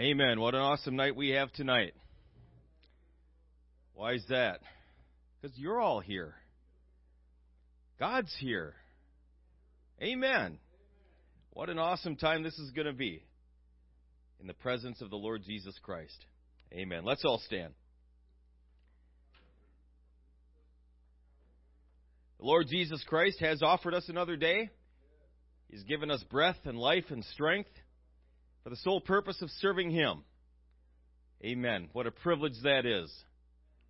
Amen. What an awesome night we have tonight. Why is that? Because you're all here. God's here. Amen. What an awesome time this is going to be in the presence of the Lord Jesus Christ. Amen. Let's all stand. The Lord Jesus Christ has offered us another day. He's given us breath and life and strength for the sole purpose of serving Him. Amen. What a privilege that is.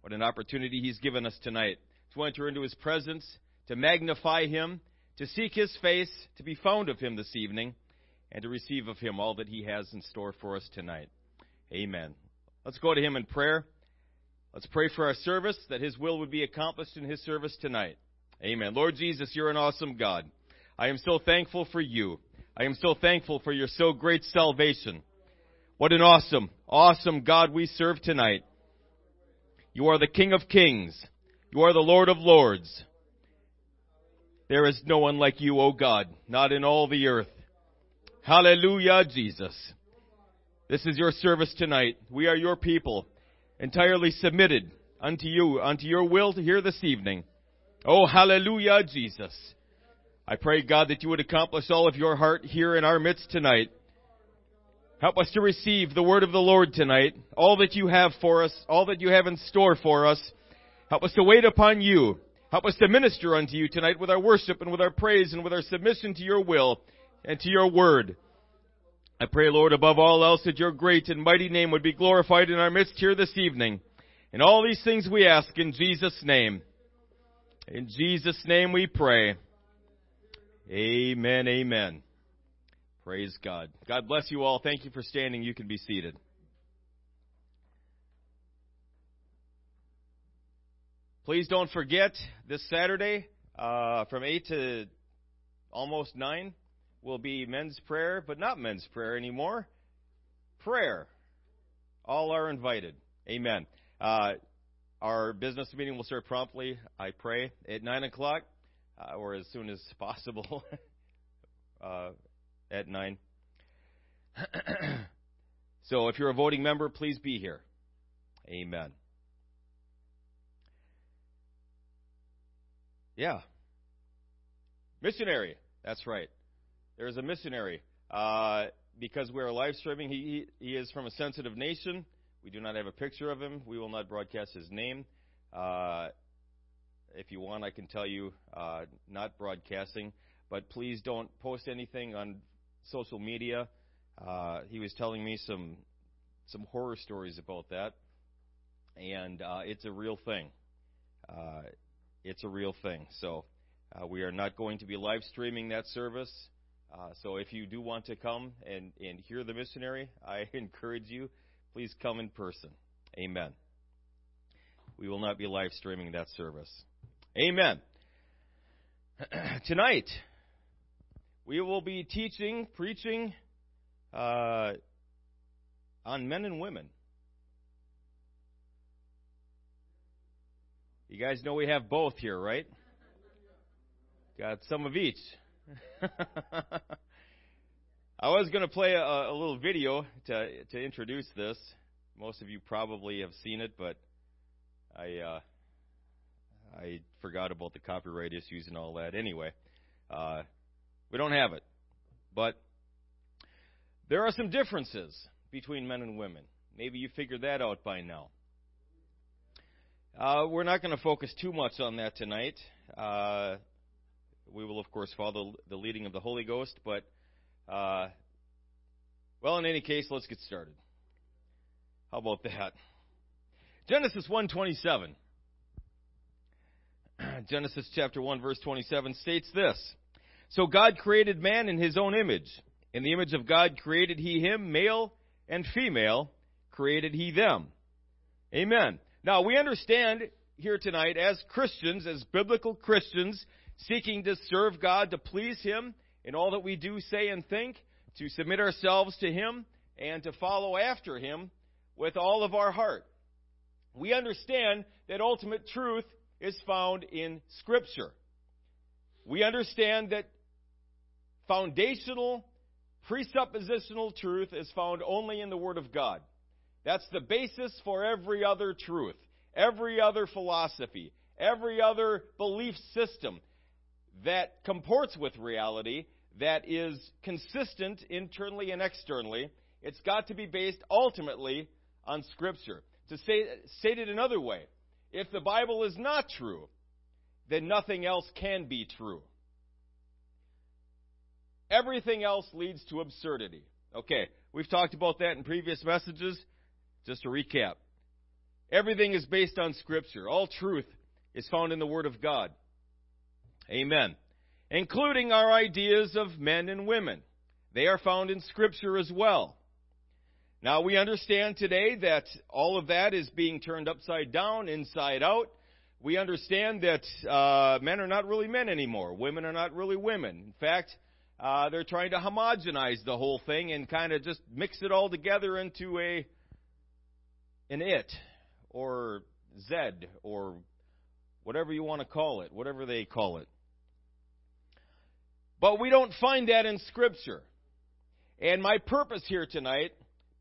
What an opportunity He's given us tonight to enter into His presence, to magnify Him, to seek His face, to be found of Him this evening, and to receive of Him all that He has in store for us tonight. Amen. Let's go to Him in prayer. Let's pray for our service, that His will would be accomplished in His service tonight. Amen. Lord Jesus, you're an awesome God. I am so thankful for you. I am so thankful for your so great salvation. What an awesome, awesome God we serve tonight. You are the King of kings. You are the Lord of lords. There is no one like you, O God, not in all the earth. Hallelujah, Jesus. This is your service tonight. We are your people, entirely submitted unto you, unto your will to hear this evening. Oh, hallelujah, Jesus. I pray, God, that you would accomplish all of your heart here in our midst tonight. Help us to receive the word of the Lord tonight, all that you have for us, all that you have in store for us. Help us to wait upon you. Help us to minister unto you tonight with our worship and with our praise and with our submission to your will and to your word. I pray, Lord, above all else, that your great and mighty name would be glorified in our midst here this evening. And all these things we ask in Jesus' name. In Jesus' name we pray. Amen, amen. Praise God. God bless you all. Thank you for standing. You can be seated. Please don't forget this Saturday uh, from 8 to almost 9 will be men's prayer, but not men's prayer anymore. Prayer. All are invited. Amen. Uh, our business meeting will start promptly, I pray, at 9 o'clock uh, or as soon as possible uh, at 9. so if you're a voting member, please be here. Amen. Yeah. Missionary. That's right. There is a missionary. Uh, because we're live streaming, he, he, he is from a sensitive nation. We do not have a picture of him. We will not broadcast his name. Uh, if you want, I can tell you, uh, not broadcasting, but please don't post anything on social media. Uh, he was telling me some some horror stories about that, and uh, it's a real thing. Uh, it's a real thing. So uh, we are not going to be live streaming that service. Uh, so if you do want to come and, and hear the missionary, I encourage you please come in person. Amen. We will not be live streaming that service. Amen. Tonight, we will be teaching, preaching uh, on men and women. You guys know we have both here, right? Got some of each. I was going to play a, a, little video to to introduce this. Most of you probably have seen it, but I uh, I forgot about the copyright issues and all that. Anyway, uh, we don't have it, but there are some differences between men and women. Maybe you figured that out by now. Uh, we're not going to focus too much on that tonight. Uh, we will, of course, follow the leading of the Holy Ghost, but uh, well, in any case, let's get started. How about that? Genesis 1:27. Genesis chapter 1 verse 27 states this. So God created man in his own image. In the image of God created he him, male and female created he them. Amen. Now we understand here tonight as Christians, as biblical Christians, seeking to serve God, to please Him in all that we do, say, and think, to submit ourselves to Him, and to follow after Him with all of our heart. We understand that ultimate truth is found in Scripture. We understand that foundational presuppositional truth is found only in the Word of God. That's the basis for every other truth, every other philosophy, every other belief system that comports with reality, that is consistent internally and externally. It's got to be based ultimately on Scripture. To say, state it another way, if the Bible is not true, then nothing else can be true. Everything else leads to absurdity. Okay, we've talked about that in previous messages. Just to recap everything is based on Scripture. All truth is found in the Word of God. Amen. Including our ideas of men and women. They are found in Scripture as well. Now we understand today that all of that is being turned upside down, inside out. We understand that uh, men are not really men anymore. Women are not really women. In fact, uh, they're trying to homogenize the whole thing and kind of just mix it all together into a an it or Zed or whatever you want to call it, whatever they call it. But we don't find that in Scripture. And my purpose here tonight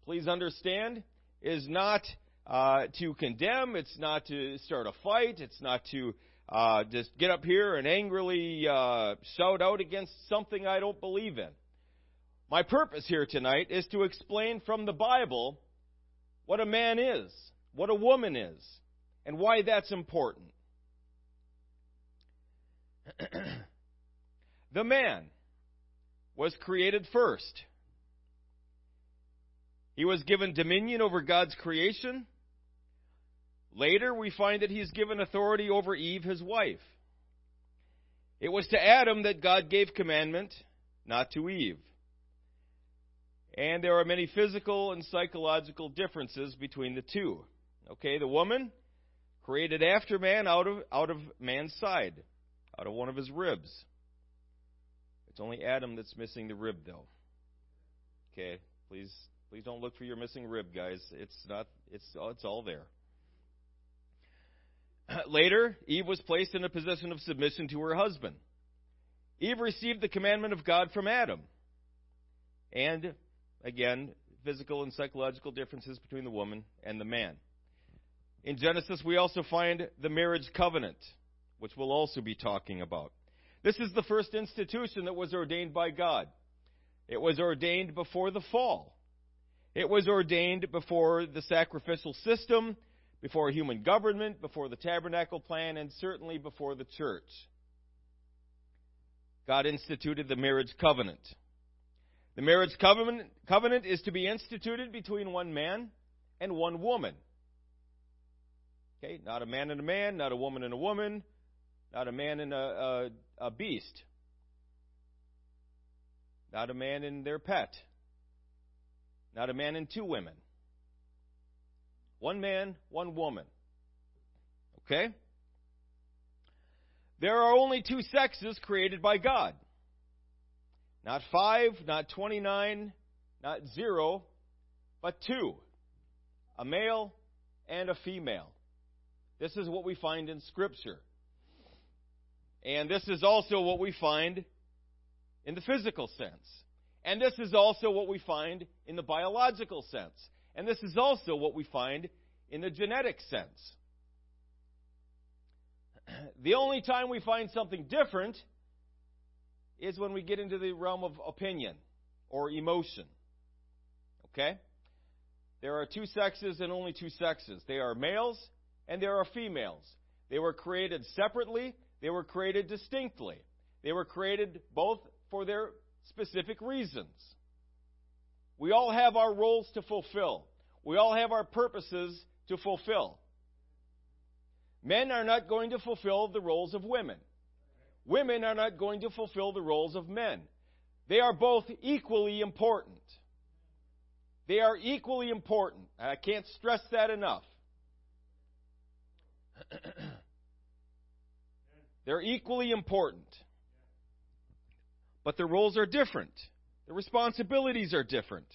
please understand, is not uh, to condemn. It's not to start a fight. It's not to uh, just get up here and angrily uh, shout out against something I don't believe in. My purpose here tonight is to explain from the Bible what a man is, what a woman is, and why that's important. the man was created first. He was given dominion over God's creation. Later, we find that he's given authority over Eve, his wife. It was to Adam that God gave commandment, not to Eve. And there are many physical and psychological differences between the two. Okay, the woman created after man out of out of man's side, out of one of his ribs. It's only Adam that's missing the rib though. Okay, please Please don't look for your missing rib, guys. It's not. It's it's all there. Later, Eve was placed in a position of submission to her husband. Eve received the commandment of God from Adam. And again, physical and psychological differences between the woman and the man. In Genesis, we also find the marriage covenant, which we'll also be talking about. This is the first institution that was ordained by God. It was ordained before the fall. It was ordained before the sacrificial system, before human government, before the tabernacle plan, and certainly before the church. God instituted the marriage covenant. The marriage covenant, covenant is to be instituted between one man and one woman. Okay, not a man and a man, not a woman and a woman, not a man and a, a, a beast, not a man and their pet. Not a man and two women. One man, one woman. Okay? There are only two sexes created by God. Not five, not 29, not zero, but two. A male and a female. This is what we find in Scripture. And this is also what we find in the physical sense. And this is also what we find in the biological sense. And this is also what we find in the genetic sense. The only time we find something different is when we get into the realm of opinion or emotion. Okay? There are two sexes and only two sexes. They are males and there are females. They were created separately, they were created distinctly. They were created both for their specific reasons. We all have our roles to fulfill. We all have our purposes to fulfill. Men are not going to fulfill the roles of women. Women are not going to fulfill the roles of men. They are both equally important. They are equally important. I can't stress that enough. They're equally important. But the roles are different. The responsibilities are different.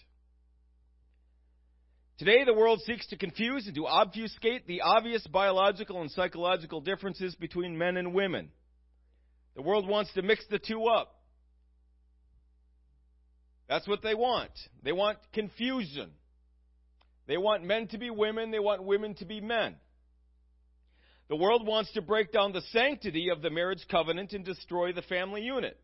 Today, the world seeks to confuse and to obfuscate the obvious biological and psychological differences between men and women. The world wants to mix the two up. That's what they want. They want confusion. They want men to be women, they want women to be men. The world wants to break down the sanctity of the marriage covenant and destroy the family unit.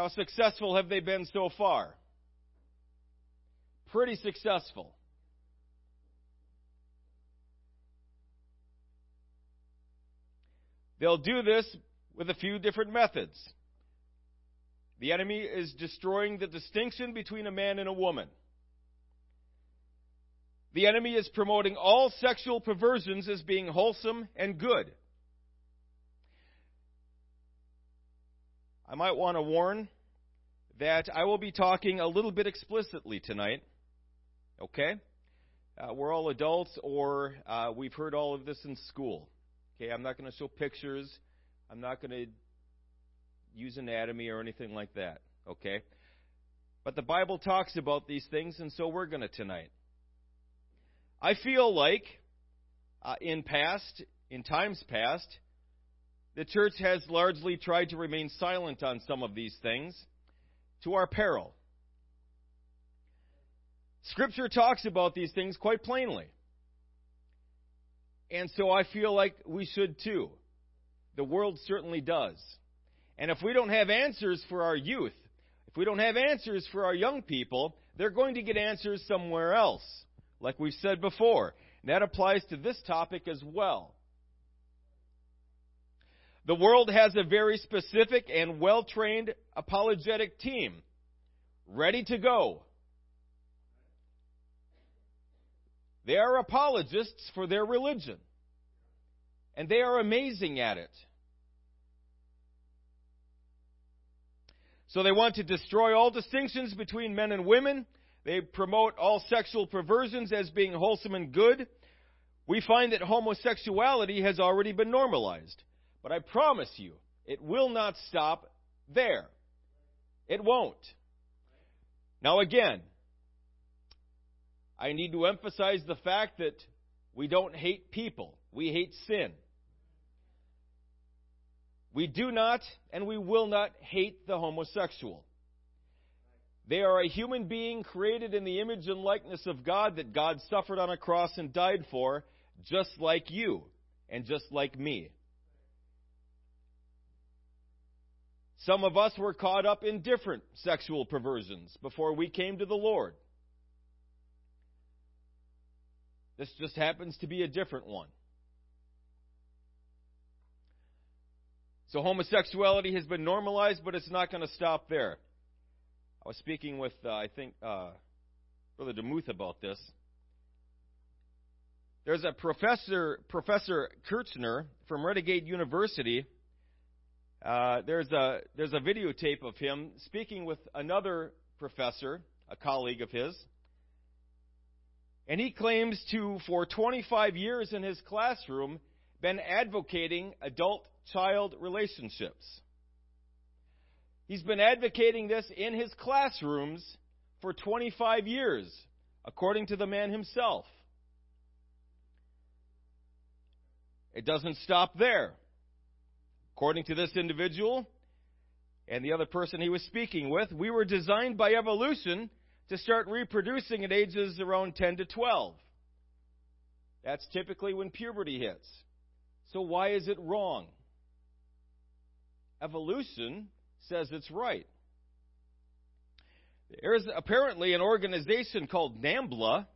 How successful have they been so far? Pretty successful. They'll do this with a few different methods. The enemy is destroying the distinction between a man and a woman. The enemy is promoting all sexual perversions as being wholesome and good. I might want to warn that I will be talking a little bit explicitly tonight. Okay? Uh, we're all adults, or uh, we've heard all of this in school. Okay, I'm not going to show pictures. I'm not going to use anatomy or anything like that. Okay? But the Bible talks about these things, and so we're going to tonight. I feel like uh, in past, in times past, the church has largely tried to remain silent on some of these things to our peril. Scripture talks about these things quite plainly. And so I feel like we should too. The world certainly does. And if we don't have answers for our youth, if we don't have answers for our young people, they're going to get answers somewhere else, like we've said before. And that applies to this topic as well. The world has a very specific and well trained apologetic team ready to go. They are apologists for their religion, and they are amazing at it. So they want to destroy all distinctions between men and women. They promote all sexual perversions as being wholesome and good. We find that homosexuality has already been normalized. But I promise you, it will not stop there. It won't. Now, again, I need to emphasize the fact that we don't hate people, we hate sin. We do not and we will not hate the homosexual. They are a human being created in the image and likeness of God that God suffered on a cross and died for, just like you and just like me. Some of us were caught up in different sexual perversions before we came to the Lord. This just happens to be a different one. So homosexuality has been normalized, but it's not going to stop there. I was speaking with, uh, I think, uh, Brother DeMuth about this. There's a professor, Professor Kershnar from Renegade University. Uh, there's a there's a videotape of him speaking with another professor, a colleague of his, and he claims to, for 25 years in his classroom, been advocating adult child relationships. He's been advocating this in his classrooms for 25 years, according to the man himself. It doesn't stop there. According to this individual and the other person he was speaking with, we were designed by evolution to start reproducing at ages around 10 to 12. That's typically when puberty hits. So why is it wrong? Evolution says it's right. There's apparently an organization called NAMBLA,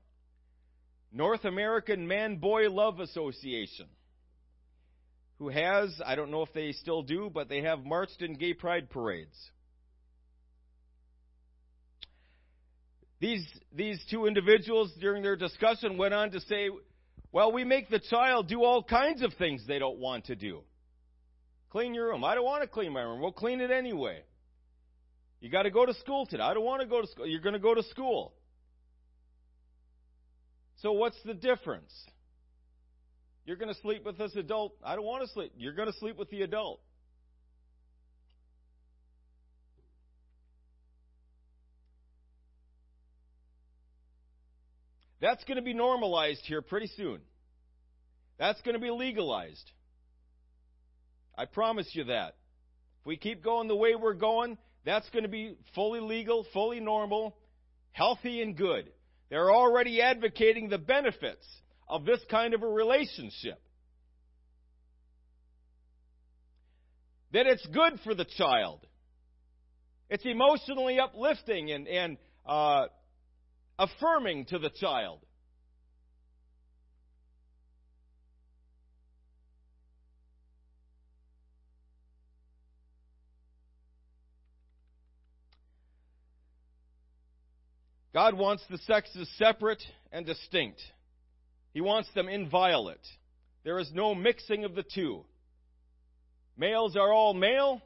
North American Man Boy Love Association, who has, I don't know if they still do, but they have marched in gay pride parades. These, these two individuals, during their discussion, went on to say, well, we make the child do all kinds of things they don't want to do. Clean your room. I don't want to clean my room. We'll clean it anyway. You got to go to school today. I don't want to go to school. You're going to go to school. So what's the difference? You're going to sleep with this adult. I don't want to sleep. You're going to sleep with the adult. That's going to be normalized here pretty soon. That's going to be legalized. I promise you that. If we keep going the way we're going, that's going to be fully legal, fully normal, healthy, and good. They're already advocating the benefits of this kind of a relationship. That it's good for the child. It's emotionally uplifting and, and uh, affirming to the child. God wants the sexes separate and distinct. He wants them inviolate. There is no mixing of the two. Males are all male,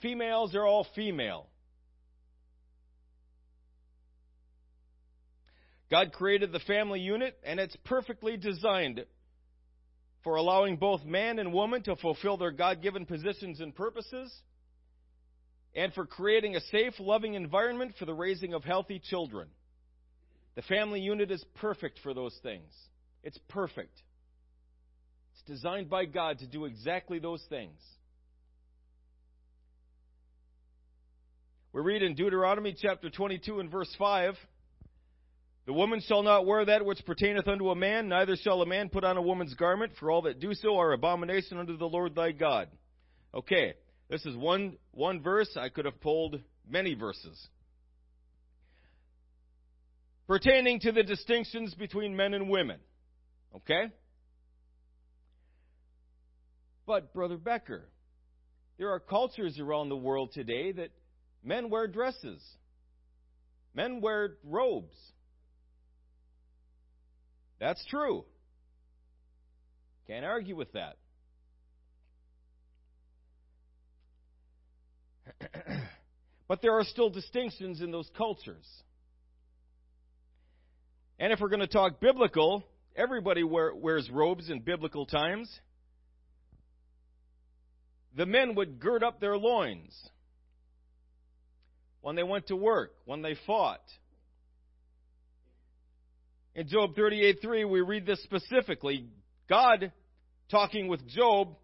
females are all female. God created the family unit, and it's perfectly designed for allowing both man and woman to fulfill their God given positions and purposes, and for creating a safe, loving environment for the raising of healthy children. The family unit is perfect for those things. It's perfect. It's designed by God to do exactly those things. We read in Deuteronomy chapter 22 and verse 5 The woman shall not wear that which pertaineth unto a man, neither shall a man put on a woman's garment, for all that do so are abomination unto the Lord thy God. Okay, this is one, one verse. I could have pulled many verses pertaining to the distinctions between men and women. Okay? But, Brother Becker, there are cultures around the world today that men wear dresses, men wear robes. That's true. Can't argue with that. but there are still distinctions in those cultures. And if we're going to talk biblical, everybody wear, wears robes in biblical times. The men would gird up their loins when they went to work, when they fought. In Job 38:3, we read this specifically. God talking with Job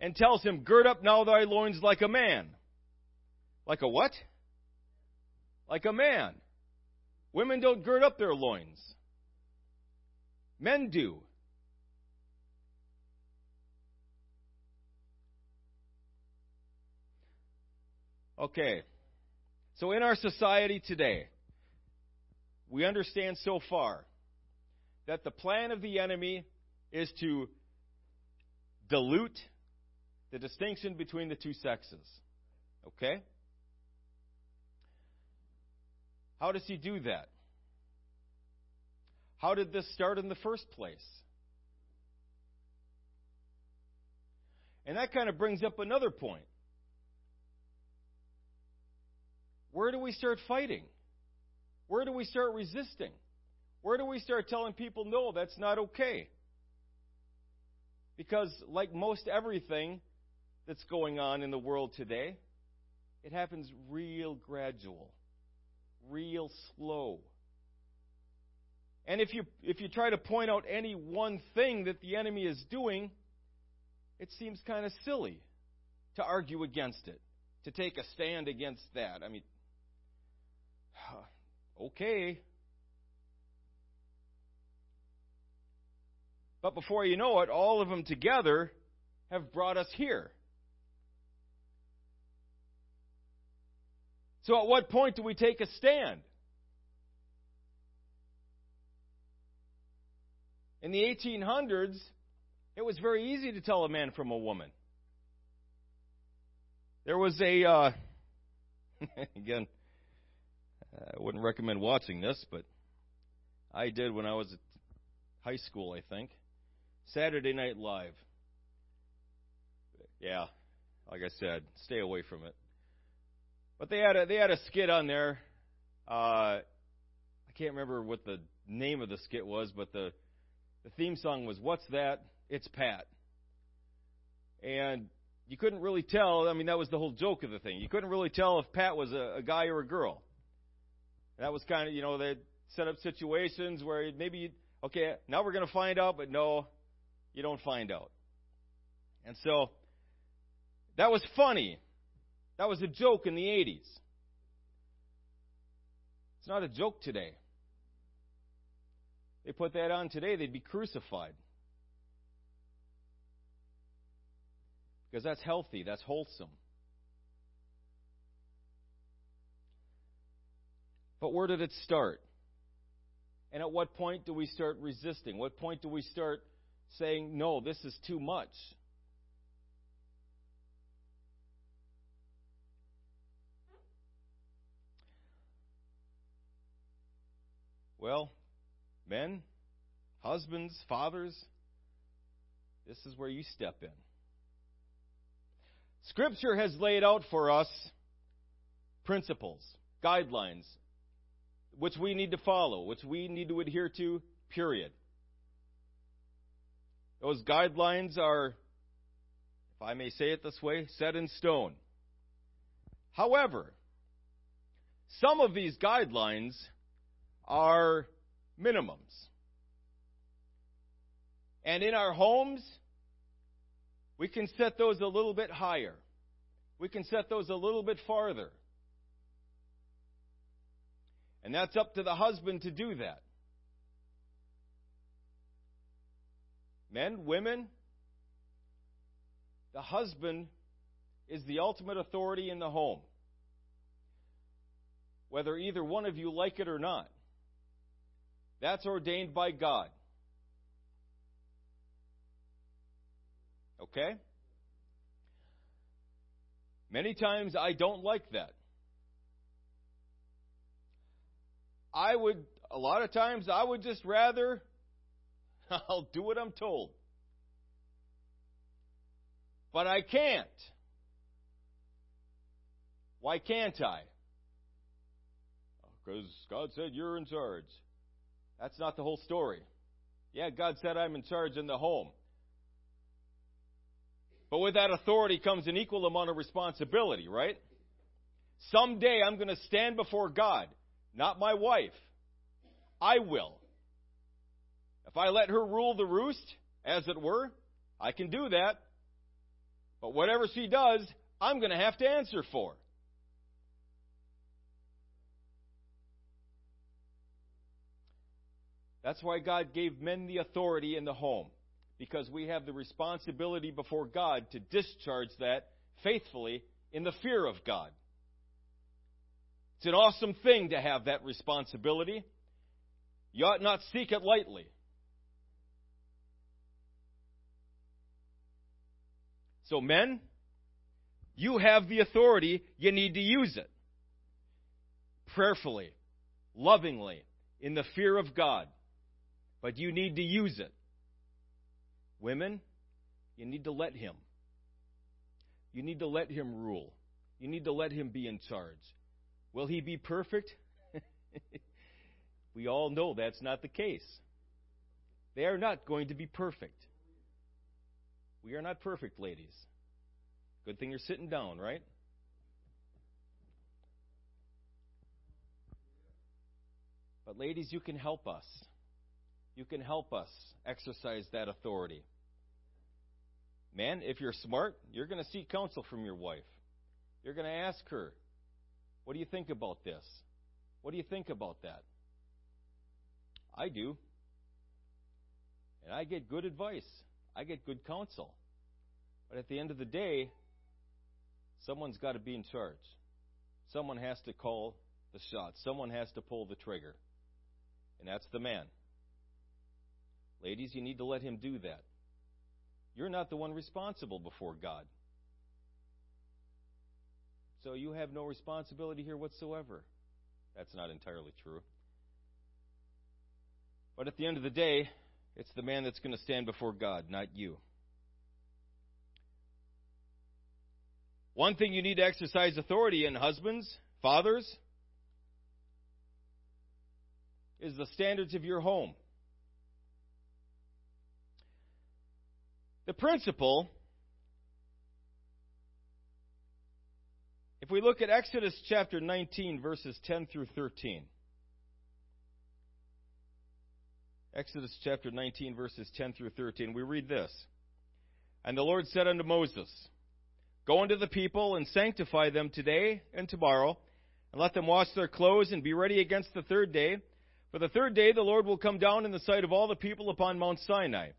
and tells him, Gird up now thy loins like a man. Like a what? Like a man. Women don't gird up their loins. Men do. Okay. So in our society today, we understand so far that the plan of the enemy is to dilute the distinction between the two sexes. Okay? How does he do that? How did this start in the first place? And that kind of brings up another point. Where do we start fighting? Where do we start resisting? Where do we start telling people, no, that's not okay? Because, like most everything that's going on in the world today, it happens real gradual, real slow. And if you, if you try to point out any one thing that the enemy is doing, it seems kind of silly to argue against it, to take a stand against that. I mean, okay. But before you know it, all of them together have brought us here. So at what point do we take a stand? In the 1800s, it was very easy to tell a man from a woman. There was a, uh, again, I wouldn't recommend watching this, but I did when I was at high school, I think. Saturday Night Live. Yeah, like I said, stay away from it. But they had a they had a skit on there. Uh, I can't remember what the name of the skit was, but the the theme song was What's That? It's Pat. And you couldn't really tell. I mean, that was the whole joke of the thing. You couldn't really tell if Pat was a, a guy or a girl. That was kind of, you know, they set up situations where maybe, you, okay, now we're going to find out, but no, you don't find out. And so that was funny. That was a joke in the 80s. It's not a joke today. They put that on today, they'd be crucified. Because that's healthy, that's wholesome. But where did it start? And at what point do we start resisting? What point do we start saying, no, this is too much? Well, men, husbands, fathers, this is where you step in. Scripture has laid out for us principles, guidelines, which we need to follow, which we need to adhere to, period. Those guidelines are, if I may say it this way, set in stone. However, some of these guidelines are minimums. And in our homes, we can set those a little bit higher. We can set those a little bit farther. And that's up to the husband to do that. Men, women, the husband is the ultimate authority in the home. Whether either one of you like it or not. That's ordained by God. Okay? Many times I don't like that. I would, a lot of times, I would just rather, I'll do what I'm told. But I can't. Why can't I? Because God said you're in charge. That's not the whole story. Yeah, God said I'm in charge in the home. But with that authority comes an equal amount of responsibility, right? Someday I'm going to stand before God, not my wife. I will. If I let her rule the roost, as it were, I can do that. But whatever she does, I'm going to have to answer for. That's why God gave men the authority in the home, because we have the responsibility before God to discharge that faithfully in the fear of God. It's an awesome thing to have that responsibility. You ought not seek it lightly. So, men, you have the authority, you need to use it. Prayerfully, lovingly, in the fear of God but you need to use it. Women, you need to let Him. You need to let Him rule. You need to let Him be in charge. Will He be perfect? we all know that's not the case. They are not going to be perfect. We are not perfect, ladies. Good thing you're sitting down, right? But, ladies, you can help us you can help us exercise that authority. Man, if you're smart, you're going to seek counsel from your wife. You're going to ask her, What do you think about this? What do you think about that? I do. And I get good advice, I get good counsel. But at the end of the day, someone's got to be in charge. Someone has to call the shots, someone has to pull the trigger. And that's the man. Ladies, you need to let him do that. You're not the one responsible before God. So you have no responsibility here whatsoever. That's not entirely true. But at the end of the day, it's the man that's going to stand before God, not you. One thing you need to exercise authority in, husbands, fathers, is the standards of your home. The principle, if we look at Exodus chapter 19, verses 10 through 13. Exodus chapter 19, verses 10 through 13, we read this. And the Lord said unto Moses, Go unto the people and sanctify them today and tomorrow, and let them wash their clothes and be ready against the third day. For the third day the Lord will come down in the sight of all the people upon Mount Sinai.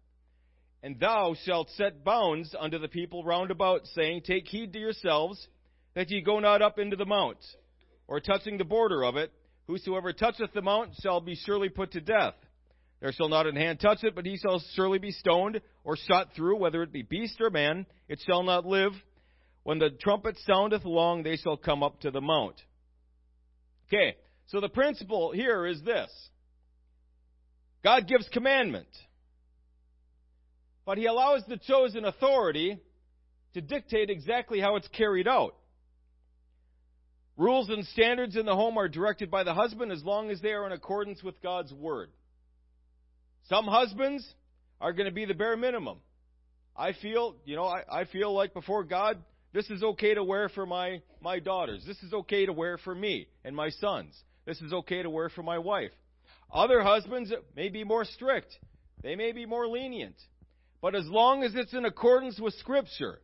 And thou shalt set bounds unto the people round about, saying, Take heed to yourselves, that ye go not up into the mount, or touching the border of it. Whosoever toucheth the mount shall be surely put to death. There shall not an hand touch it, but he shall surely be stoned, or shot through, whether it be beast or man. It shall not live. When the trumpet soundeth long, they shall come up to the mount. Okay, so the principle here is this God gives commandment, but He allows the chosen authority to dictate exactly how it's carried out. Rules and standards in the home are directed by the husband as long as they are in accordance with God's word. Some husbands are going to be the bare minimum. I feel, you know, I, I feel like before God, this is okay to wear for my, my daughters. This is okay to wear for me and my sons. This is okay to wear for my wife. Other husbands may be more strict. They may be more lenient. But as long as it's in accordance with Scripture,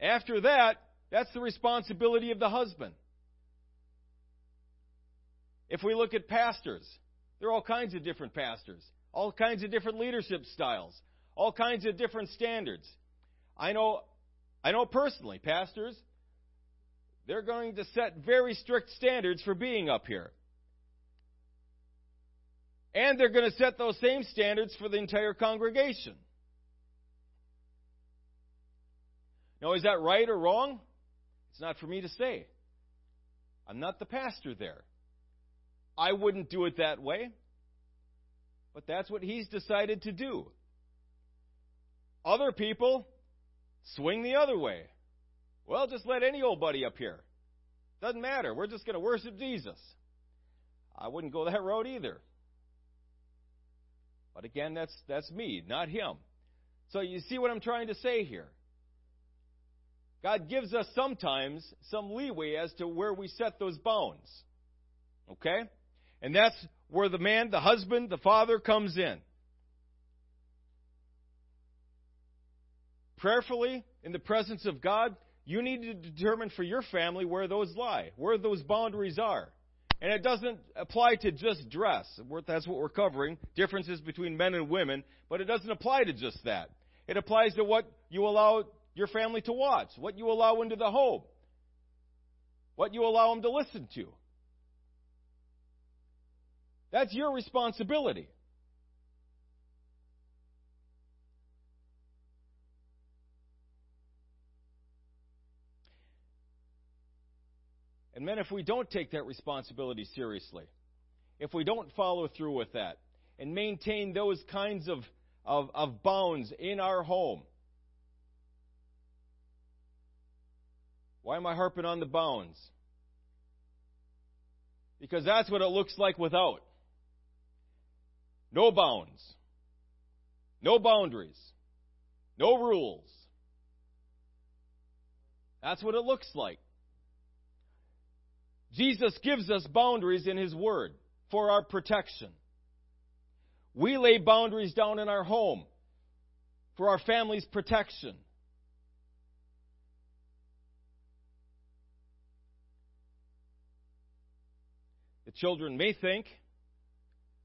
after that, that's the responsibility of the husband. If we look at pastors, there are all kinds of different pastors, all kinds of different leadership styles, all kinds of different standards. I know, I know personally, pastors, they're going to set very strict standards for being up here. And they're going to set those same standards for the entire congregation. Now, is that right or wrong? It's not for me to say. I'm not the pastor there. I wouldn't do it that way. But that's what he's decided to do. Other people swing the other way. Well, just let any old buddy up here. Doesn't matter. We're just going to worship Jesus. I wouldn't go that road either. But again, that's that's me, not him. So you see what I'm trying to say here. God gives us sometimes some leeway as to where we set those bounds. Okay? And that's where the man, the husband, the father comes in. prayerfully in the presence of God, you need to determine for your family where those lie, where those boundaries are. And it doesn't apply to just dress. That's what we're covering differences between men and women, but it doesn't apply to just that. It applies to what you allow your family to watch, what you allow into the home, what you allow them to listen to. That's your responsibility. And men, if we don't take that responsibility seriously, if we don't follow through with that and maintain those kinds of, of, of bounds in our home, why am I harping on the bounds? Because that's what it looks like without. No bounds. No boundaries. No rules. That's what it looks like. Jesus gives us boundaries in His Word for our protection. We lay boundaries down in our home for our family's protection. The children may think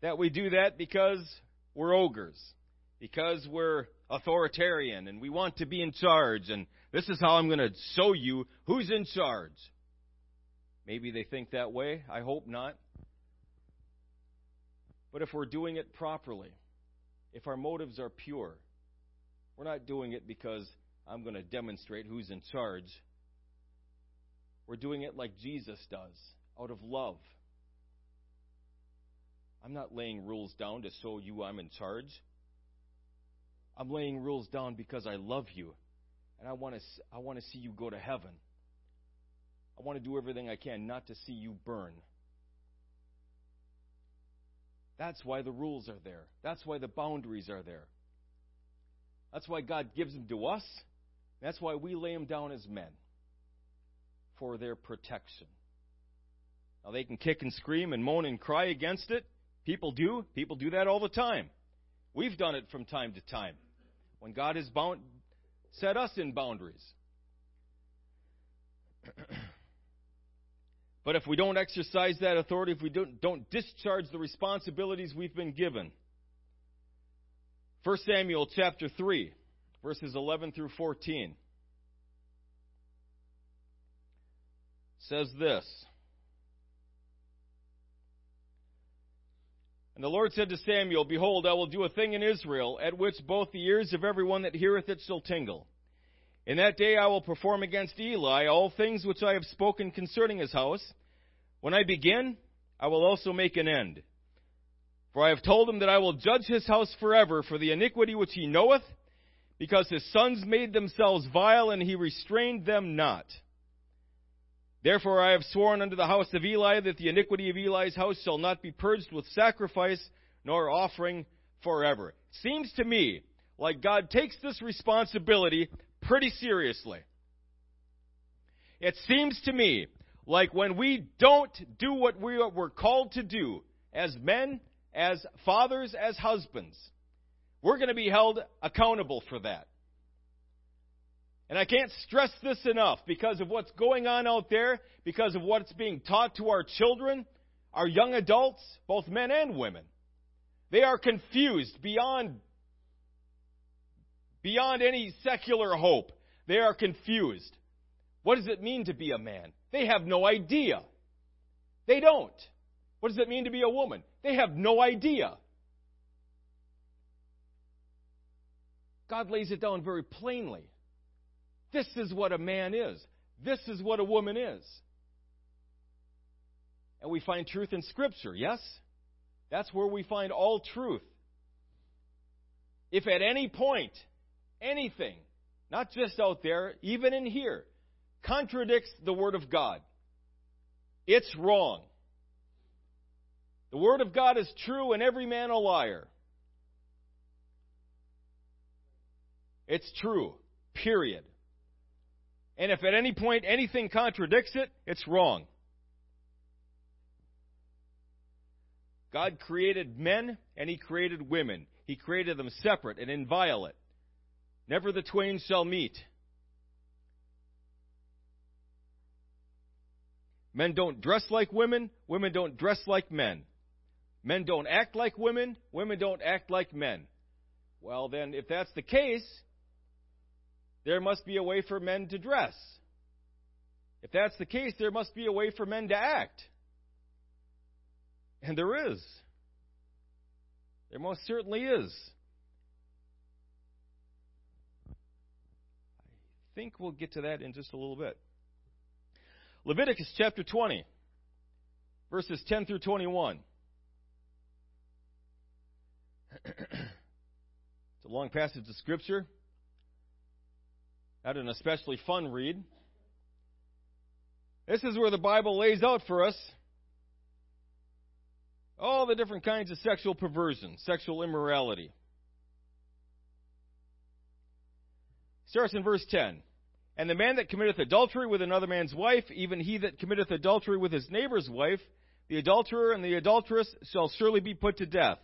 that we do that because we're ogres, because we're authoritarian and we want to be in charge, and this is how I'm going to show you who's in charge. Maybe they think that way. I hope not. But if we're doing it properly, if our motives are pure, we're not doing it because I'm going to demonstrate who's in charge. We're doing it like Jesus does, out of love. I'm not laying rules down to show you I'm in charge. I'm laying rules down because I love you and I want to I want to see you go to heaven. I want to do everything I can not to see you burn. That's why the rules are there. That's why the boundaries are there. That's why God gives them to us. That's why we lay them down as men for their protection. Now, they can kick and scream and moan and cry against it. People do. People do that all the time. We've done it from time to time when God has bound, set us in boundaries. but if we don't exercise that authority, if we don't, don't discharge the responsibilities we've been given, 1 Samuel chapter 3, verses 11 through 14 says this. And the Lord said to Samuel, Behold, I will do a thing in Israel, at which both the ears of every one that heareth it shall tingle. In that day I will perform against Eli all things which I have spoken concerning his house. When I begin, I will also make an end. For I have told him that I will judge his house forever for the iniquity which he knoweth, because his sons made themselves vile, and he restrained them not. Therefore I have sworn unto the house of Eli that the iniquity of Eli's house shall not be purged with sacrifice nor offering forever. Seems to me like God takes this responsibility pretty seriously. It seems to me like when we don't do what we are called to do as men, as fathers, as husbands, we're going to be held accountable for that. And I can't stress this enough because of what's going on out there, because of what's being taught to our children, our young adults, both men and women. They are confused beyond, beyond any secular hope. They are confused. What does it mean to be a man? They have no idea. They don't. What does it mean to be a woman? They have no idea. God lays it down very plainly. This is what a man is. This is what a woman is. And we find truth in Scripture, yes? That's where we find all truth. If at any point, anything, not just out there, even in here, contradicts the Word of God, it's wrong. The Word of God is true and every man a liar. It's true. Period. And if at any point anything contradicts it, it's wrong. God created men and He created women. He created them separate and inviolate. Never the twain shall meet. Men don't dress like women, women don't dress like men. Men don't act like women, women don't act like men. Well, then, if that's the case, there must be a way for men to dress. If that's the case, there must be a way for men to act. And there is. There most certainly is. Think we'll get to that in just a little bit. Leviticus chapter 20, verses 10 through 21. it's a long passage of Scripture. Not an especially fun read. This is where the Bible lays out for us all the different kinds of sexual perversion, sexual immorality. Starts in verse 10. And the man that committeth adultery with another man's wife, even he that committeth adultery with his neighbor's wife, the adulterer and the adulteress shall surely be put to death.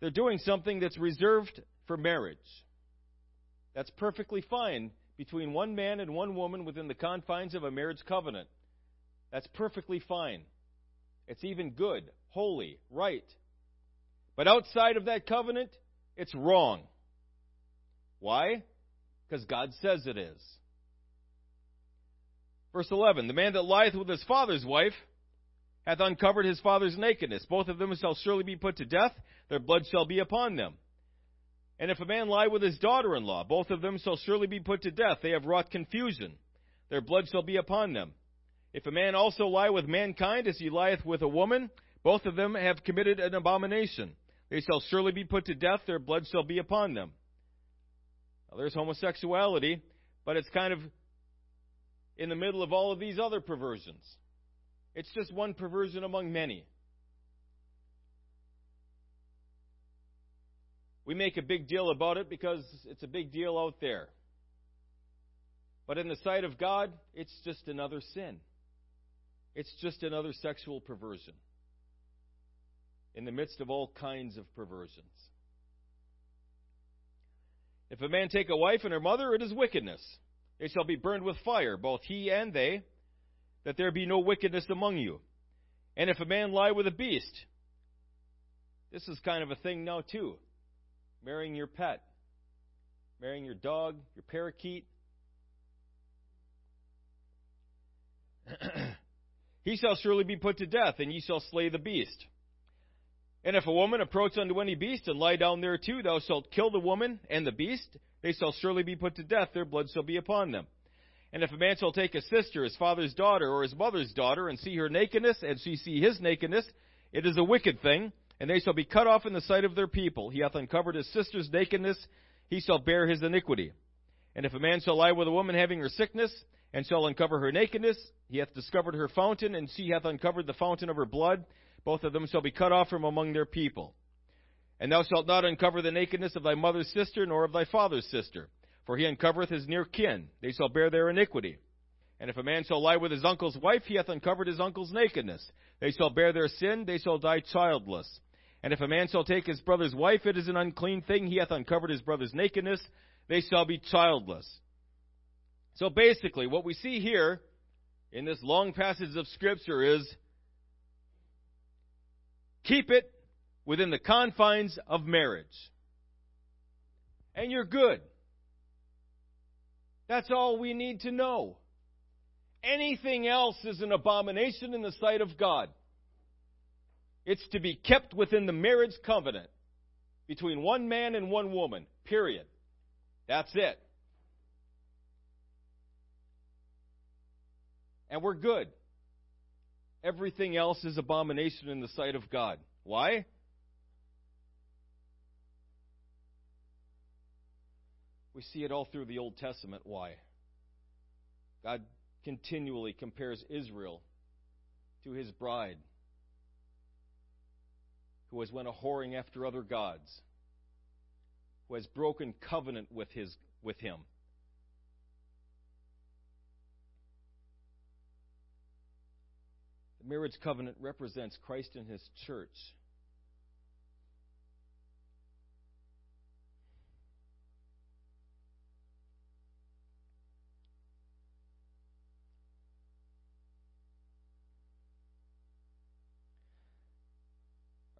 They're doing something that's reserved for marriage. That's perfectly fine between one man and one woman within the confines of a marriage covenant. That's perfectly fine. It's even good, holy, right. But outside of that covenant, it's wrong. Why? Because God says it is. Verse 11 The man that lieth with his father's wife hath uncovered his father's nakedness. Both of them shall surely be put to death, their blood shall be upon them. And if a man lie with his daughter in law, both of them shall surely be put to death. They have wrought confusion. Their blood shall be upon them. If a man also lie with mankind as he lieth with a woman, both of them have committed an abomination. They shall surely be put to death. Their blood shall be upon them. Now, there's homosexuality, but it's kind of in the middle of all of these other perversions. It's just one perversion among many. We make a big deal about it because it's a big deal out there. But in the sight of God, it's just another sin. It's just another sexual perversion in the midst of all kinds of perversions. If a man take a wife and her mother, it is wickedness. They shall be burned with fire, both he and they, that there be no wickedness among you. And if a man lie with a beast, this is kind of a thing now, too. Marrying your pet, marrying your dog, your parakeet. he shall surely be put to death, and ye shall slay the beast. And if a woman approach unto any beast and lie down there too, thou shalt kill the woman and the beast. They shall surely be put to death, their blood shall be upon them. And if a man shall take a sister, his father's daughter, or his mother's daughter, and see her nakedness, and she see his nakedness, it is a wicked thing, and they shall be cut off in the sight of their people. He hath uncovered his sister's nakedness, he shall bear his iniquity. And if a man shall lie with a woman having her sickness, and shall uncover her nakedness, he hath discovered her fountain, and she hath uncovered the fountain of her blood, both of them shall be cut off from among their people. And thou shalt not uncover the nakedness of thy mother's sister, nor of thy father's sister, for he uncovereth his near kin. They shall bear their iniquity. And if a man shall lie with his uncle's wife, he hath uncovered his uncle's nakedness. They shall bear their sin, they shall die childless. And if a man shall take his brother's wife, it is an unclean thing, he hath uncovered his brother's nakedness, they shall be childless. So basically, what we see here in this long passage of Scripture is Keep it within the confines of marriage. And you're good. That's all we need to know. Anything else is an abomination in the sight of God. It's to be kept within the marriage covenant between one man and one woman, period. That's it. And we're good. Everything else is abomination in the sight of God. Why? We see it all through the Old Testament. Why? God continually compares Israel to his bride, who has went a whoring after other gods, who has broken covenant with his with him. The marriage covenant represents Christ and his church.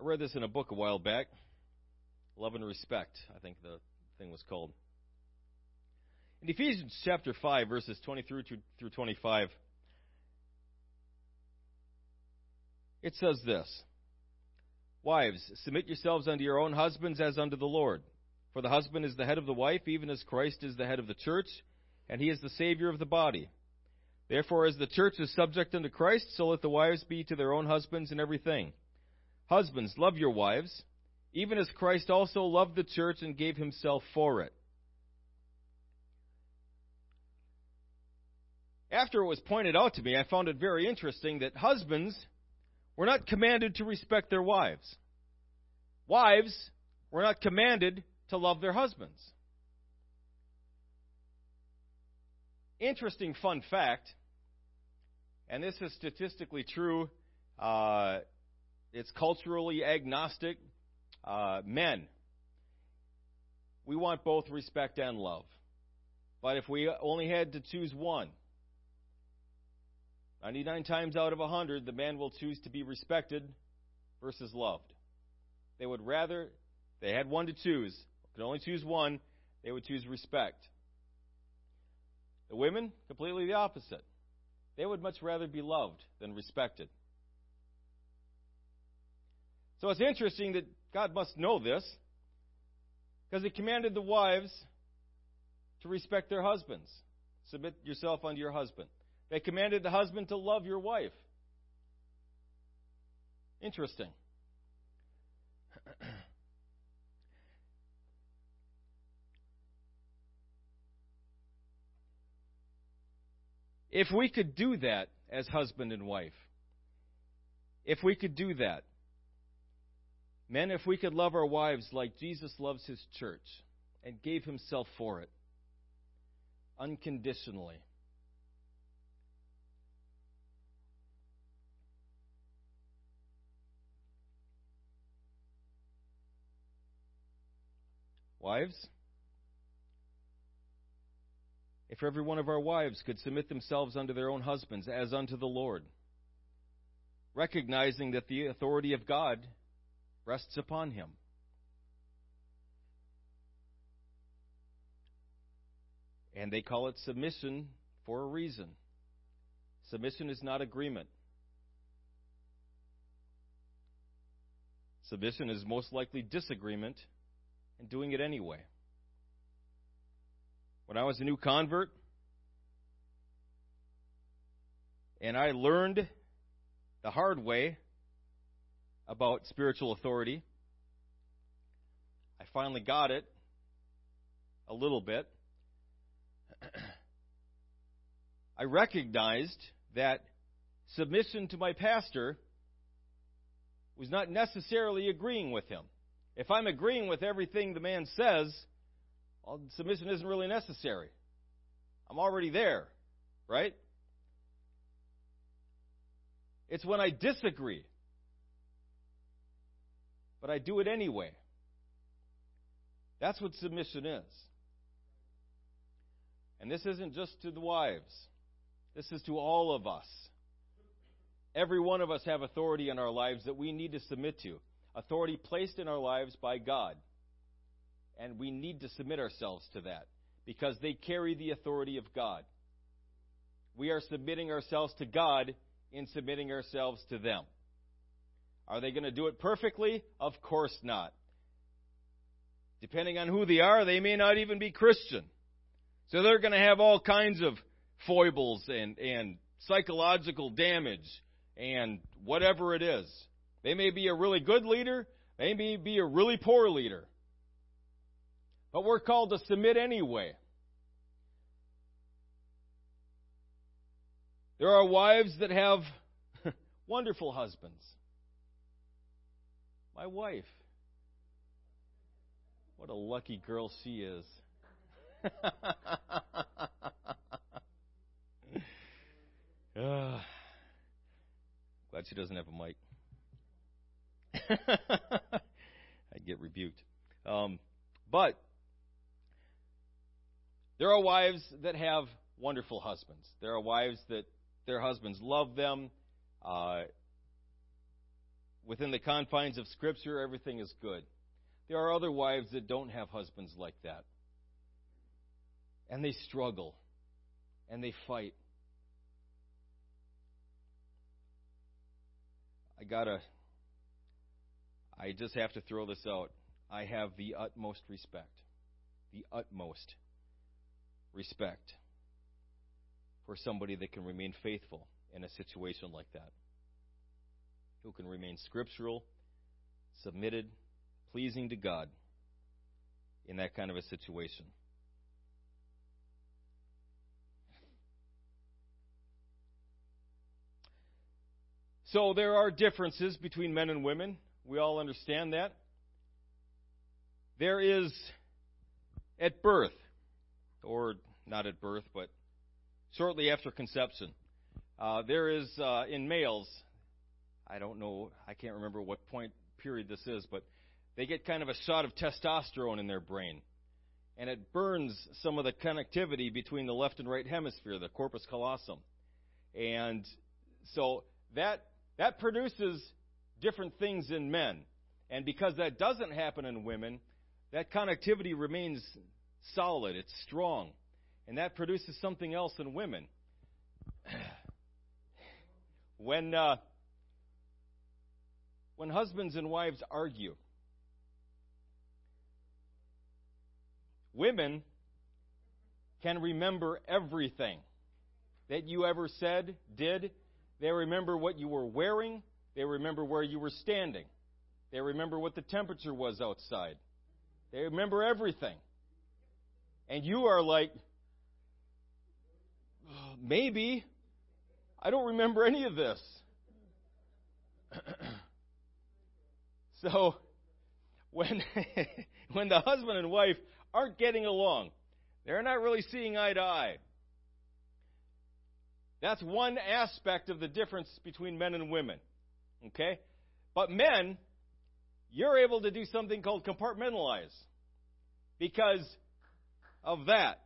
I read this in a book a while back. Love and Respect, I think the thing was called. In Ephesians chapter 5, verses 23 through 25, it says this Wives, submit yourselves unto your own husbands as unto the Lord. For the husband is the head of the wife, even as Christ is the head of the church, and he is the Savior of the body. Therefore, as the church is subject unto Christ, so let the wives be to their own husbands in everything. Husbands, love your wives, even as Christ also loved the church and gave himself for it. After it was pointed out to me, I found it very interesting that husbands were not commanded to respect their wives. Wives we're not commanded to love their husbands. Interesting fun fact, and this is statistically true, uh, it's culturally agnostic. Uh, men, we want both respect and love. But if we only had to choose one, 99 times out of 100, the man will choose to be respected versus loved. They would rather, they had one to choose, could only choose one, they would choose respect. The women, completely the opposite. They would much rather be loved than respected. So it's interesting that God must know this because He commanded the wives to respect their husbands. Submit yourself unto your husband. They commanded the husband to love your wife. Interesting. if we could do that as husband and wife, if we could do that, men, if we could love our wives like Jesus loves his church and gave himself for it, unconditionally Wives, if every one of our wives could submit themselves unto their own husbands as unto the Lord, recognizing that the authority of God rests upon him. And they call it submission for a reason. Submission is not agreement. Submission is most likely disagreement and doing it anyway. When I was a new convert, and I learned the hard way about spiritual authority, I finally got it a little bit. I recognized that submission to my pastor was not necessarily agreeing with him. If I'm agreeing with everything the man says, well, submission isn't really necessary. I'm already there, right? It's when I disagree, but I do it anyway. That's what submission is. And this isn't just to the wives. This is to all of us. Every one of us have authority in our lives that we need to submit to. Authority placed in our lives by God. And we need to submit ourselves to that because they carry the authority of God. We are submitting ourselves to God in submitting ourselves to them. Are they going to do it perfectly? Of course not. Depending on who they are, they may not even be Christian. So they're going to have all kinds of foibles and, and psychological damage and whatever it is. They may be a really good leader, they may be a really poor leader. But we're called to submit anyway. There are wives that have wonderful husbands. My wife. What a lucky girl she is. uh, glad she doesn't have a mic. I'd get rebuked. Um, but there are wives that have wonderful husbands. There are wives that their husbands love them. Uh, within the confines of Scripture, everything is good. There are other wives that don't have husbands like that. And they struggle. And they fight. I gotta, I just have to throw this out. I have the utmost respect. The utmost respect for somebody that can remain faithful in a situation like that. Who can remain scriptural, submitted, pleasing to God in that kind of a situation. So there are differences between men and women. We all understand that. There is at birth, or not at birth, but shortly after conception, uh, there is uh, in males, I don't know, I can't remember what point period this is, but they get kind of a shot of testosterone in their brain. And it burns some of the connectivity between the left and right hemisphere, the corpus callosum. And so that that produces different things in men. And because that doesn't happen in women, that connectivity remains solid, it's strong. And that produces something else in women. when, uh, when husbands and wives argue, women can remember everything that you ever said, did, they remember what you were wearing. They remember where you were standing. They remember what the temperature was outside. They remember everything. And you are like, oh, maybe. I don't remember any of this. so, when, when the husband and wife aren't getting along, they're not really seeing eye to eye. That's one aspect of the difference between men and women. Okay? But men, you're able to do something called compartmentalize because of that.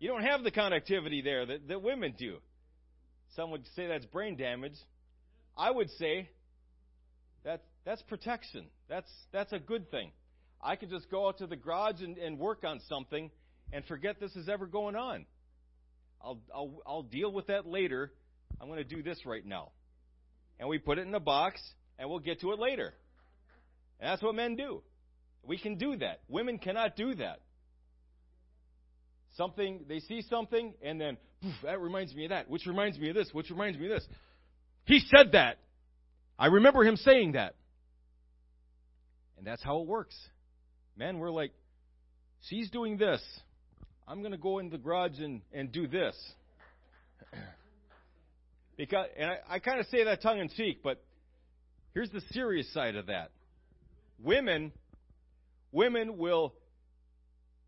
You don't have the connectivity there that, that women do. Some would say that's brain damage. I would say that that's protection. That's that's a good thing. I can just go out to the garage and, and work on something and forget this is ever going on. I'll, I'll, I'll deal with that later. I'm going to do this right now. And we put it in a box, and we'll get to it later. And that's what men do. We can do that. Women cannot do that. Something, they see something, and then, poof, that reminds me of that, which reminds me of this, which reminds me of this. He said that. I remember him saying that. And that's how it works. Men, we're like, she's doing this. I'm going to go in the garage and, and do this. Because, and I, I kind of say that tongue in cheek, but here's the serious side of that. Women, women will,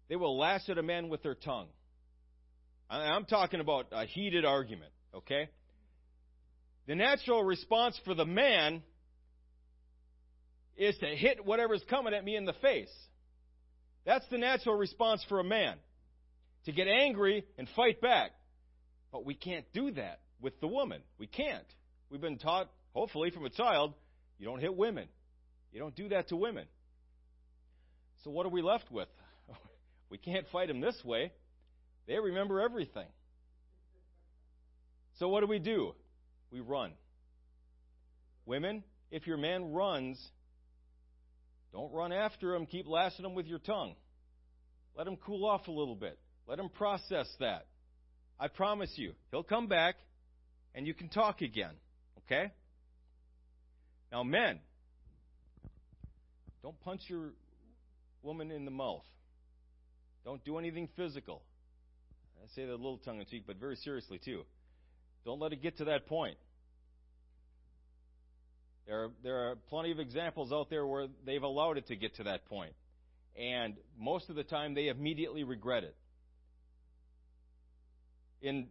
they will lash at a man with their tongue. I'm talking about a heated argument, okay? The natural response for the man is to hit whatever's coming at me in the face. That's the natural response for a man. To get angry and fight back. But we can't do that with the woman. We can't. We've been taught, hopefully from a child, you don't hit women. You don't do that to women. So what are we left with? we can't fight them this way. They remember everything. So what do we do? We run. Women, if your man runs, don't run after him. Keep lashing him with your tongue. Let him cool off a little bit. Let him process that. I promise you, he'll come back and you can talk again. Okay? Now, men, don't punch your woman in the mouth. Don't do anything physical. I say that a little tongue in cheek, but very seriously, too. Don't let it get to that point. There are, there are plenty of examples out there where they've allowed it to get to that point. And most of the time, they immediately regret it. In,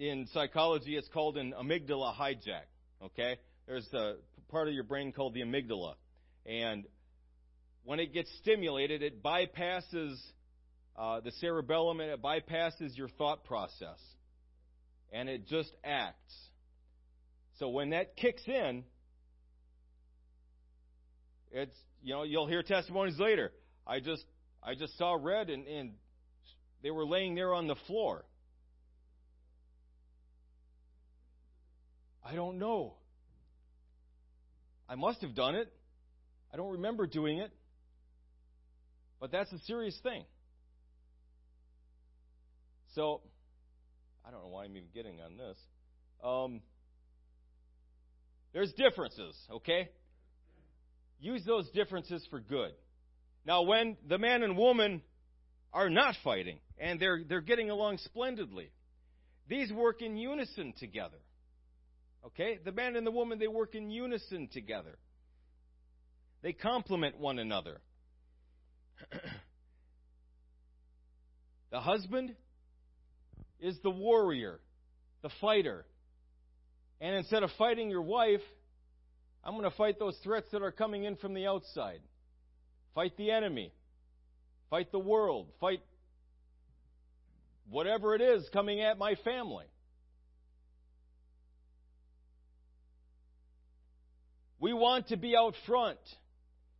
in psychology, it's called an amygdala hijack. Okay? There's a part of your brain called the amygdala. And when it gets stimulated, it bypasses uh, the cerebellum and it bypasses your thought process. And it just acts. So when that kicks in, it's you know you'll hear testimonies later. I just I just saw red and, and they were laying there on the floor. I don't know. I must have done it. I don't remember doing it. But that's a serious thing. So, I don't know why I'm even getting on this. Um, there's differences, okay? use those differences for good. Now, when the man and woman are not fighting and they're, they're getting along splendidly, these work in unison together. Okay? The man and the woman, they work in unison together. They complement one another. the husband is the warrior, the fighter. And instead of fighting your wife, I'm going to fight those threats that are coming in from the outside. Fight the enemy. Fight the world. Fight whatever it is coming at my family. We want to be out front.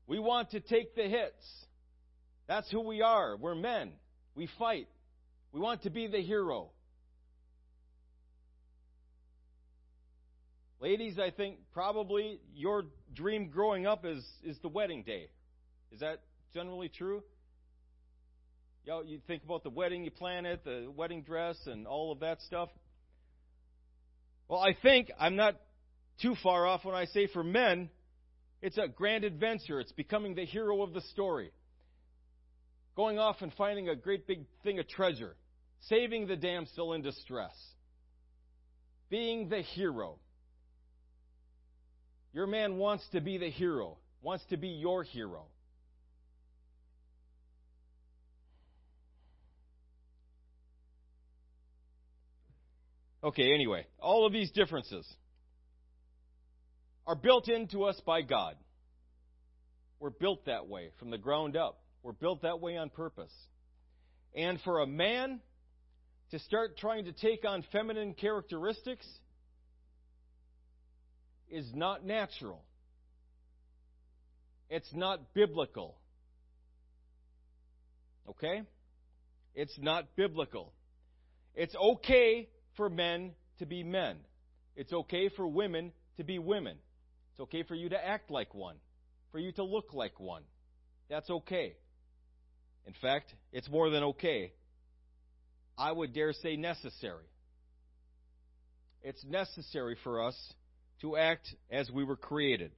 We want to take the hits. That's who we are. We're men. We fight. We want to be the hero. Ladies, I think probably your dream growing up is, is the wedding day. Is that generally true? You, know, you think about the wedding, you plan it, the wedding dress, and all of that stuff. Well, I think I'm not too far off when I say for men, it's a grand adventure. It's becoming the hero of the story. Going off and finding a great big thing of treasure. Saving the damsel in distress. Being the hero. Your man wants to be the hero, wants to be your hero. Okay, anyway, all of these differences are built into us by God. We're built that way from the ground up. We're built that way on purpose. And for a man to start trying to take on feminine characteristics is not natural. It's not biblical. Okay? It's not biblical. It's okay for men to be men. It's okay for women to be women. It's okay for you to act like one, for you to look like one. That's okay. In fact, it's more than okay. I would dare say necessary. It's necessary for us to act as we were created.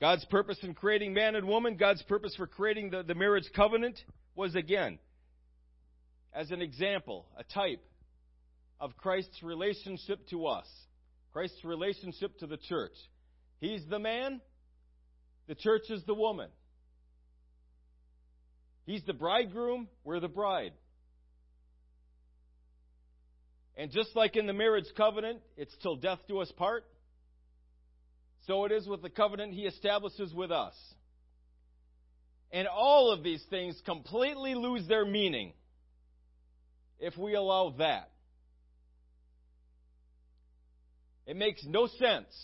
God's purpose in creating man and woman, God's purpose for creating the, the marriage covenant was again, as an example, a type of Christ's relationship to us, Christ's relationship to the church. He's the man, the church is the woman. He's the bridegroom, we're the bride. And just like in the marriage covenant, it's till death do us part. So it is with the covenant he establishes with us. And all of these things completely lose their meaning if we allow that. It makes no sense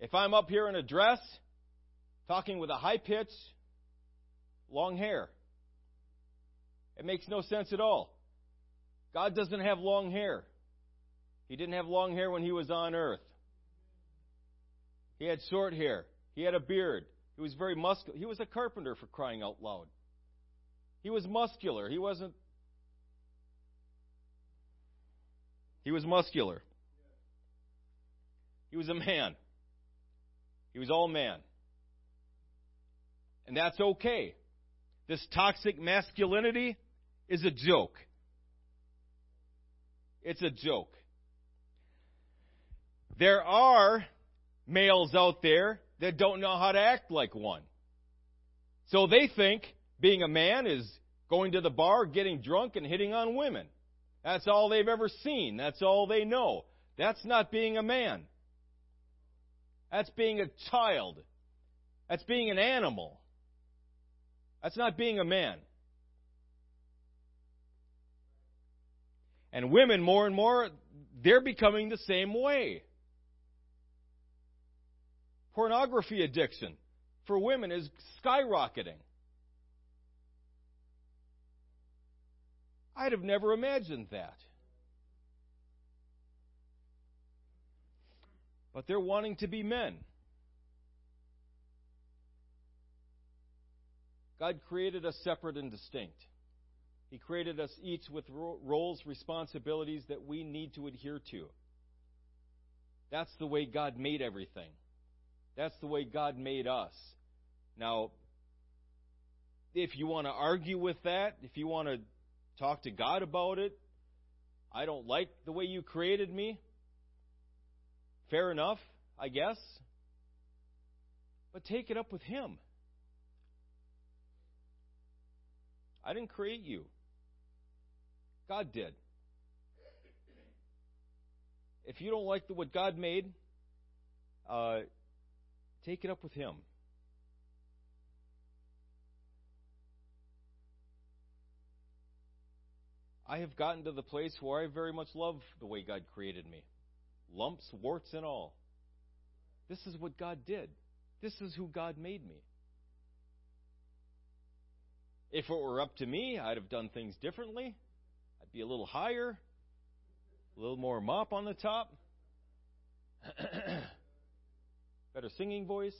if I'm up here in a dress talking with a high pitch, long hair. It makes no sense at all. God doesn't have long hair. He didn't have long hair when he was on earth. He had short hair. He had a beard. He was very muscular. He was a carpenter for crying out loud. He was muscular. He wasn't. He was muscular. He was a man. He was all man. And that's okay. This toxic masculinity is a joke. It's a joke. There are males out there that don't know how to act like one. So they think being a man is going to the bar, getting drunk, and hitting on women. That's all they've ever seen. That's all they know. That's not being a man. That's being a child. That's being an animal. That's not being a man. And women, more and more, they're becoming the same way. Pornography addiction for women is skyrocketing. I'd have never imagined that. But they're wanting to be men. God created us separate and distinct. He created us each with roles, responsibilities that we need to adhere to. That's the way God made everything. That's the way God made us. Now, if you want to argue with that, if you want to talk to God about it, I don't like the way you created me. Fair enough, I guess. But take it up with Him. I didn't create you. God did. If you don't like the, what God made, uh, take it up with Him. I have gotten to the place where I very much love the way God created me lumps, warts, and all. This is what God did. This is who God made me. If it were up to me, I'd have done things differently I'd be a little higher, a little more mop on the top, better singing voice,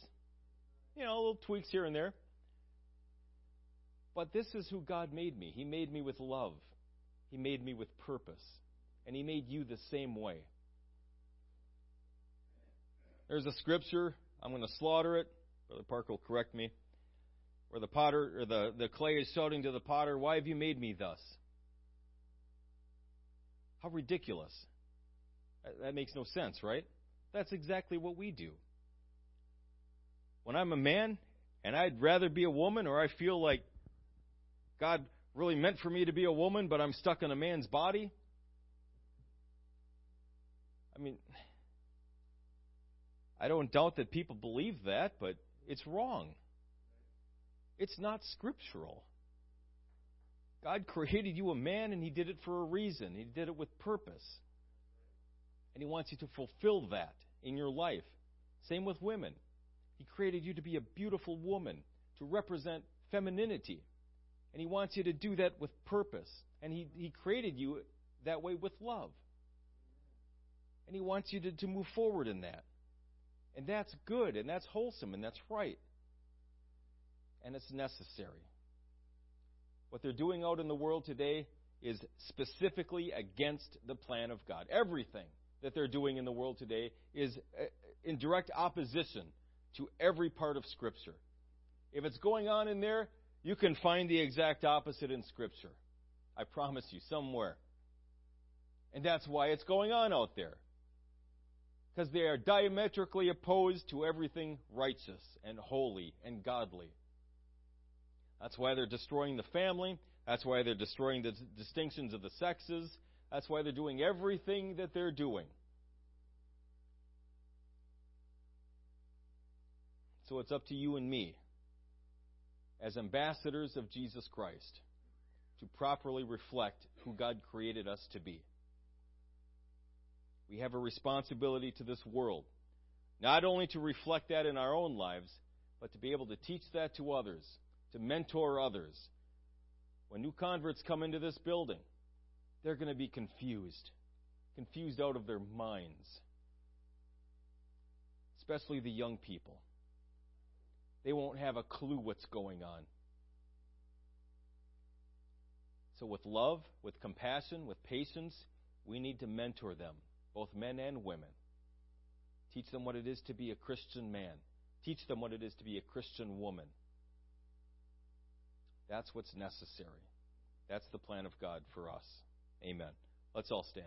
you know, little tweaks here and there. But this is who God made me. He made me with love, He made me with purpose, and He made you the same way. There's a scripture. I'm going to slaughter it. Brother Park will correct me. Where the potter or the, the clay is shouting to the potter, Why have you made me thus? How ridiculous. That makes no sense, right? That's exactly what we do. When I'm a man and I'd rather be a woman, or I feel like God really meant for me to be a woman, but I'm stuck in a man's body, I mean, I don't doubt that people believe that, but it's wrong. It's not scriptural. God created you a man, and He did it for a reason. He did it with purpose. And He wants you to fulfill that in your life. Same with women. He created you to be a beautiful woman, to represent femininity. And He wants you to do that with purpose. And He, he created you that way with love. And He wants you to, to move forward in that. And that's good, and that's wholesome, and that's right. And it's necessary. What they're doing out in the world today is specifically against the plan of God. Everything that they're doing in the world today is uh, in direct opposition to every part of Scripture. If it's going on in there, you can find the exact opposite in Scripture. I promise you, somewhere. And that's why it's going on out there. Because they are diametrically opposed to everything righteous and holy and godly. That's why they're destroying the family. That's why they're destroying the distinctions of the sexes. That's why they're doing everything that they're doing. So it's up to you and me, as ambassadors of Jesus Christ, to properly reflect who God created us to be. We have a responsibility to this world, not only to reflect that in our own lives, but to be able to teach that to others to mentor others. When new converts come into this building, they're going to be confused, confused out of their minds, especially the young people. They won't have a clue what's going on. So, with love, with compassion, with patience, we need to mentor them, both men and women. Teach them what it is to be a Christian man. Teach them what it is to be a Christian woman. That's what's necessary. That's the plan of God for us. Amen. Let's all stand.